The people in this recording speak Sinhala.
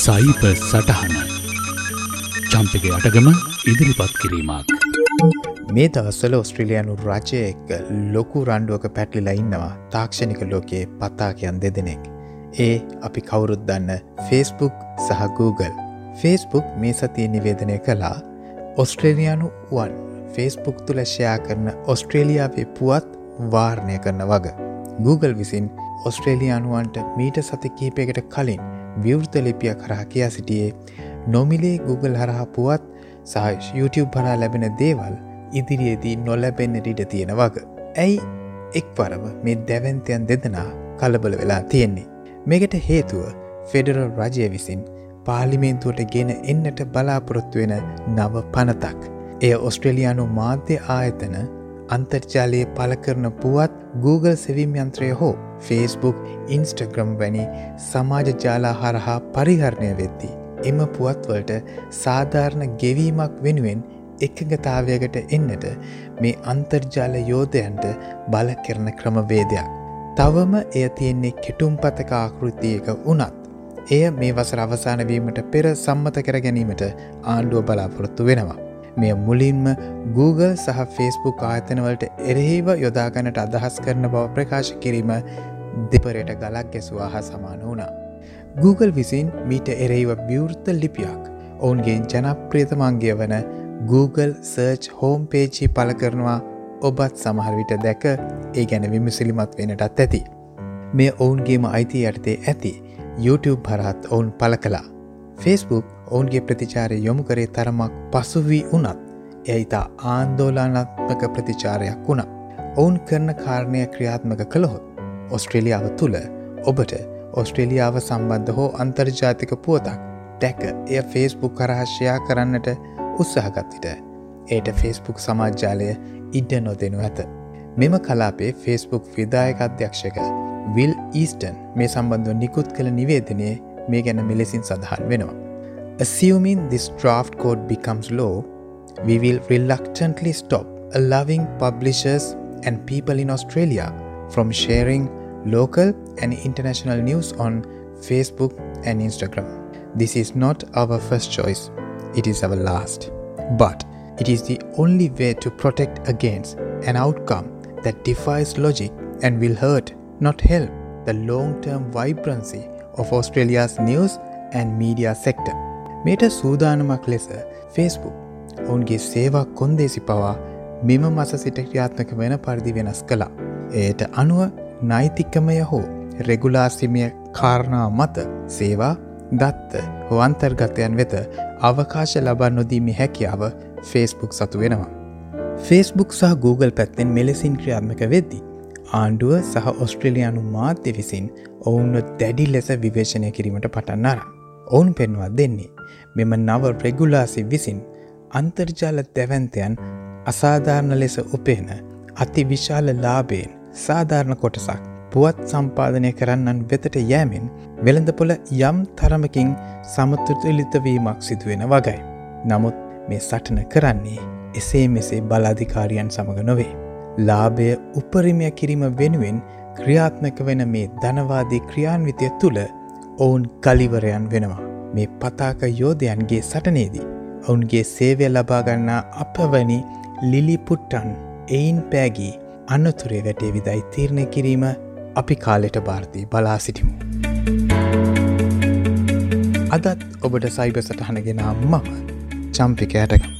සයිප සටහන චම්පක අටගම ඉදිරිපත් කිරීමක්. මේ දවස්වල ඔස්ට්‍රලියයානු රජය එක්ක ලොකු රණ්ඩුවක පැටලිලා ඉන්නවා තාක්ෂණික ලෝකයේ පතාකයන් දෙදෙනෙක්. ඒ අපි කවුරුත් දන්න ෆේස්බුක් සහ Google. ෆේස්බුක් මේ සතිය නිවේදනය කළා ඔස්ට්‍රේලියයානු වන් ෆේස්බුක් තුළ ෂයා කරන ඔස්ට්‍රේලියාවේ පුවත් වාර්ණය කරන වග. Google විසින් ඔස්ට්‍රේලියයානුවන්ට මීට සති කීපයකට කලින් විවෘත ලිපිය කරා කියා සිටියේ නොමිලේ Google හරහා පුවත් සහ YouTube හරා ලැබෙන දේවල් ඉදිරියේදී නොලැබෙන්න ඉඩ තියෙන වග. ඇයි එක් පරම මේ දැවන්තයන් දෙදෙනා කලබල වෙලා තියෙන්නේ. මේකට හේතුව ෆෙඩරල් රජය විසින් පාලිමේන්තුවට ගෙන එන්නට බලාපොරොත්තු වෙන නව පනතක්. එය ඔස්ට්‍රලියයානු මාධ්‍ය ආයතන අන්තර්ජාලයේ පලකරන පුවත් Google සෙවීම් යන්ත්‍රය හෝ Facebook ඉන්ස්ටග්‍රම් වැනි සමාජ ජාලා හරහා පරිහරණය වෙද්දී. එම පුවත්වලට සාධාරණ ගෙවීමක් වෙනුවෙන් එකගතාවයකට එන්නට මේ අන්තර්ජාල යෝධයන්ට බල කරන ක්‍රමවේදයක්. තවම එය තියෙන්නේ කෙටුම් පතක ආකෘතියක වනත්. එය මේ වසර අවසානවීමට පෙර සම්මත කර ගැනීමට ආණ්ඩුව බලාපොරොත්තු වෙනවා. මෙය මුලින්ම Google සහ Facebook ආයතනවලට එරෙහිව යොදාගනට අදහස් කරන බව ප්‍රකාශ කිරීම දෙපරයට ගලක් ගැසවා හා සමාන වුණා. Google විසින් මීට එරෙහිව විවෘත ලිපියක් ඔවුන්ගේ ජනප්‍රියතමන්ගේ වන Google සර්ච් හෝම් පේජි පල කරනවා ඔබත් සමහරවිට දැක ඒ ගැන විමසිලිමත් වෙනටත් ඇති. මේ ඔවුන්ගේම අයිති යටතේ ඇති YouTube හරහත් ඔවුන් පල කලා. Facebook ඔවුන්ගේ ප්‍රතිචාරය යොමු කරේ තරමක් පසුවී වනත් එයිතා ආන්දෝලානත්මක ප්‍රතිචාරයක් වුණා. ඔවුන් කරන කාරණය ක්‍රියාත්මක කළහොත් ඔස්ට්‍රේලියාව තුළ ඔබට ඔස්ට්‍රේලියාව සම්බන්ධ හෝ අන්තර්ජාතික පුවතක් දැක එය ෆේස්බුක් කරහශ්‍යයා කරන්නට උත්සාහගත්තිට ඒට ෆේස්බුක් සමාජ්‍යාලය ඉඩ නොදෙනු ඇත. මෙම කලාපේ ෆේස්බුක් විදායක අධ්‍යක්ෂක විල් ඊස්ටන් මේ සම්බන්ධව නිකුත් කළ නිවේදනයේ මේ ගැන මෙලෙසින් සඳහන් වෙනවා. Assuming this draft code becomes law, we will reluctantly stop allowing publishers and people in Australia from sharing local and international news on Facebook and Instagram. This is not our first choice, it is our last. But it is the only way to protect against an outcome that defies logic and will hurt, not help, the long term vibrancy of Australia's news and media sector. මේට සූදානමක් ලෙස ෆේස්බුක් ඔවුන්ගේ සේවා කොන්දේසි පවා මෙම මස සිට ක්‍රියාත්මක වෙන පරිදි වෙනස් කළා. එයට අනුව නෛතිකමය හෝ රෙගුලාසිමිය කාරණා මත සේවා දත්ත හොවන්තර්ගතයන් වෙත අවකාශ ලබා නොදීමි හැකියාව ෆේස්බුක් සතු වෙනවා. ෆේස්බුක් සහ Google පැත්තෙන් මෙලෙසින් ක්‍රියාත්මක වෙද්දි. ආණ්ඩුව සහ ඔස්ට්‍රලියයානු මාධ්‍ය විසින් ඔවුන්ව දැඩි ලෙස විවේශනය කිරීමට පටන්නර. ඔවුන් පෙන්වා දෙන්නේ. මෙම නව රෙගුලාසි විසින් අන්තර්ජාල දැවන්තයන් අසාධාරණ ලෙස උපේන අති විශාල ලාබයෙන් සාධාරණ කොටසක් පුවත් සම්පාදනය කරන්නන් වෙතට යෑමෙන් වෙළඳපොළ යම් තරමකින් සමතුතුලිතවීමක් සිදුවෙන වගයි. නමුත් මේ සටන කරන්නේ එසේ මෙසේ බලාධිකාරියන් සමඟ නොවේ. ලාභය උපරිමය කිරීම වෙනුවෙන් ක්‍රියාත්මක වෙන මේ ධනවාදී ක්‍රියාන්විතය තුළ ඔවුන් කලිවරයන් වෙනවා. මේ පතාක යෝධයන්ගේ සටනේදී. ඔවුන්ගේ සේවය ලබාගන්නා අපවැනි ලිලිපුට්ටන් එයින් පෑගී අන්නතුරේ වැටේ විදයි තීරණය කිරීම අපි කාලෙට භාරතී බලා සිටිමු. අදත් ඔබට සයිබ සටහනගෙන මම චම්පික ඇටක.